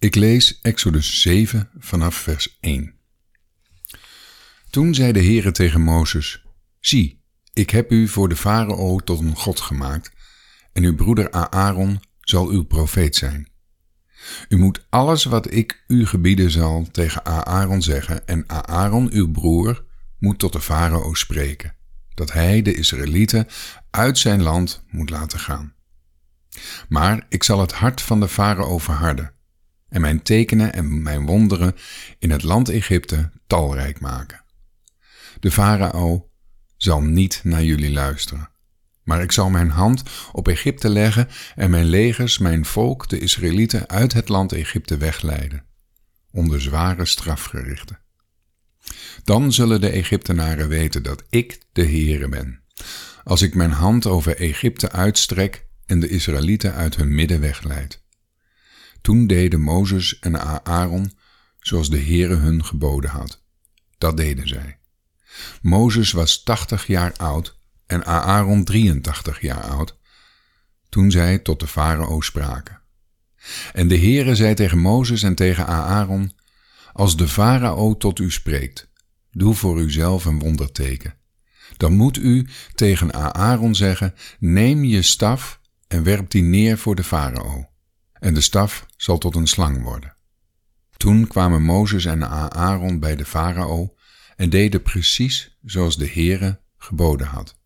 Ik lees Exodus 7 vanaf vers 1. Toen zei de Heere tegen Mozes: Zie, ik heb u voor de farao tot een god gemaakt, en uw broeder Aaron zal uw profeet zijn. U moet alles wat ik u gebieden zal tegen Aaron zeggen, en Aaron, uw broer, moet tot de farao spreken, dat hij de Israëlieten uit zijn land moet laten gaan. Maar ik zal het hart van de farao verharden en mijn tekenen en mijn wonderen in het land Egypte talrijk maken. De farao zal niet naar jullie luisteren, maar ik zal mijn hand op Egypte leggen en mijn legers, mijn volk, de Israëlieten, uit het land Egypte wegleiden, onder zware strafgerichten. Dan zullen de Egyptenaren weten dat ik de Heere ben, als ik mijn hand over Egypte uitstrek en de Israëlieten uit hun midden wegleid. Toen deden Mozes en Aaron zoals de Heere hun geboden had. Dat deden zij. Mozes was tachtig jaar oud en Aaron 83 jaar oud, toen zij tot de farao spraken. En de Heere zei tegen Mozes en tegen Aaron, als de farao tot u spreekt, doe voor uzelf een wonderteken. Dan moet u tegen Aaron zeggen, neem je staf en werp die neer voor de farao en de staf zal tot een slang worden. Toen kwamen Mozes en Aaron bij de farao en deden precies zoals de Heere geboden had.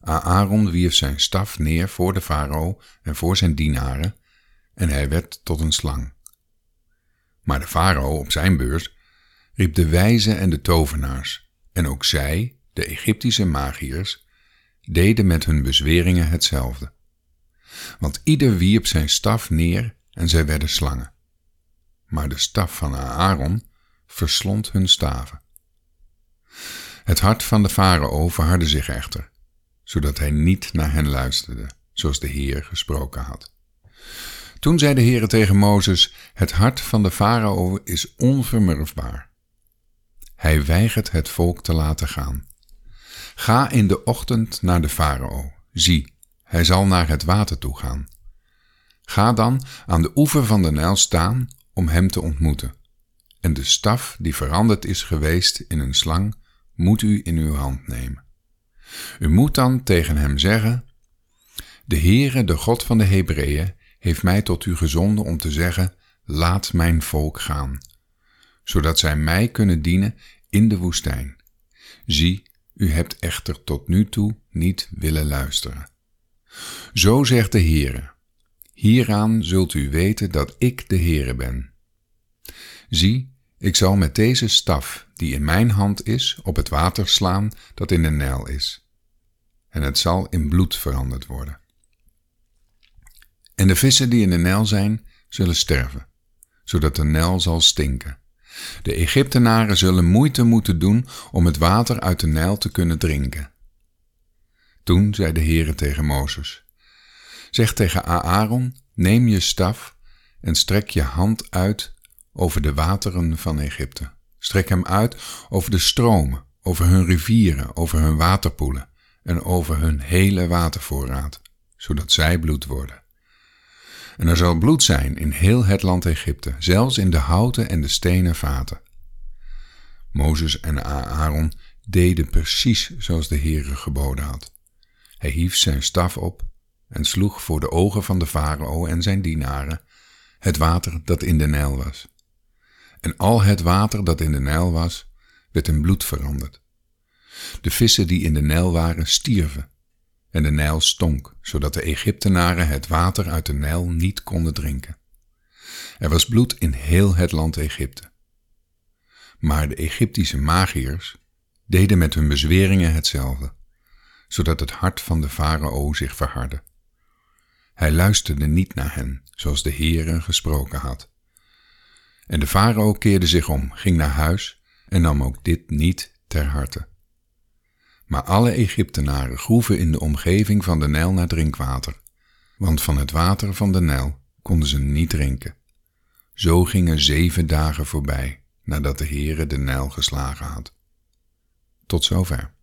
Aaron wierp zijn staf neer voor de farao en voor zijn dienaren, en hij werd tot een slang. Maar de farao op zijn beurs riep de wijzen en de tovenaars, en ook zij, de Egyptische magiërs, deden met hun bezweringen hetzelfde want ieder wierp zijn staf neer en zij werden slangen. Maar de staf van Aaron verslond hun staven. Het hart van de farao verhardde zich echter, zodat hij niet naar hen luisterde, zoals de Heer gesproken had. Toen zei de Heer tegen Mozes: Het hart van de farao is onvermurfbaar. Hij weigert het volk te laten gaan. Ga in de ochtend naar de farao. Zie, hij zal naar het water toe gaan. Ga dan aan de oever van de Nijl staan om hem te ontmoeten. En de staf die veranderd is geweest in een slang, moet u in uw hand nemen. U moet dan tegen hem zeggen: De Heere, de God van de Hebreeën, heeft mij tot u gezonden om te zeggen: Laat mijn volk gaan, zodat zij mij kunnen dienen in de woestijn. Zie, u hebt echter tot nu toe niet willen luisteren. Zo zegt de Heere, hieraan zult u weten dat ik de Heere ben. Zie, ik zal met deze staf, die in mijn hand is, op het water slaan dat in de Nijl is. En het zal in bloed veranderd worden. En de vissen die in de Nijl zijn, zullen sterven, zodat de Nijl zal stinken. De Egyptenaren zullen moeite moeten doen om het water uit de Nijl te kunnen drinken. Toen zei de Heere tegen Mozes, zeg tegen Aaron, neem je staf en strek je hand uit over de wateren van Egypte. Strek hem uit over de stromen, over hun rivieren, over hun waterpoelen en over hun hele watervoorraad, zodat zij bloed worden. En er zal bloed zijn in heel het land Egypte, zelfs in de houten en de stenen vaten. Mozes en Aaron deden precies zoals de Heere geboden had. Hij hief zijn staf op en sloeg voor de ogen van de farao en zijn dienaren het water dat in de Nijl was. En al het water dat in de Nijl was, werd in bloed veranderd. De vissen die in de Nijl waren, stierven, en de Nijl stonk, zodat de Egyptenaren het water uit de Nijl niet konden drinken. Er was bloed in heel het land Egypte. Maar de Egyptische magiërs deden met hun bezweringen hetzelfde zodat het hart van de farao zich verhardde. Hij luisterde niet naar hen, zoals de Heere gesproken had. En de farao keerde zich om, ging naar huis en nam ook dit niet ter harte. Maar alle Egyptenaren groeven in de omgeving van de Nijl naar drinkwater, want van het water van de Nijl konden ze niet drinken. Zo gingen zeven dagen voorbij nadat de Heere de Nijl geslagen had. Tot zover.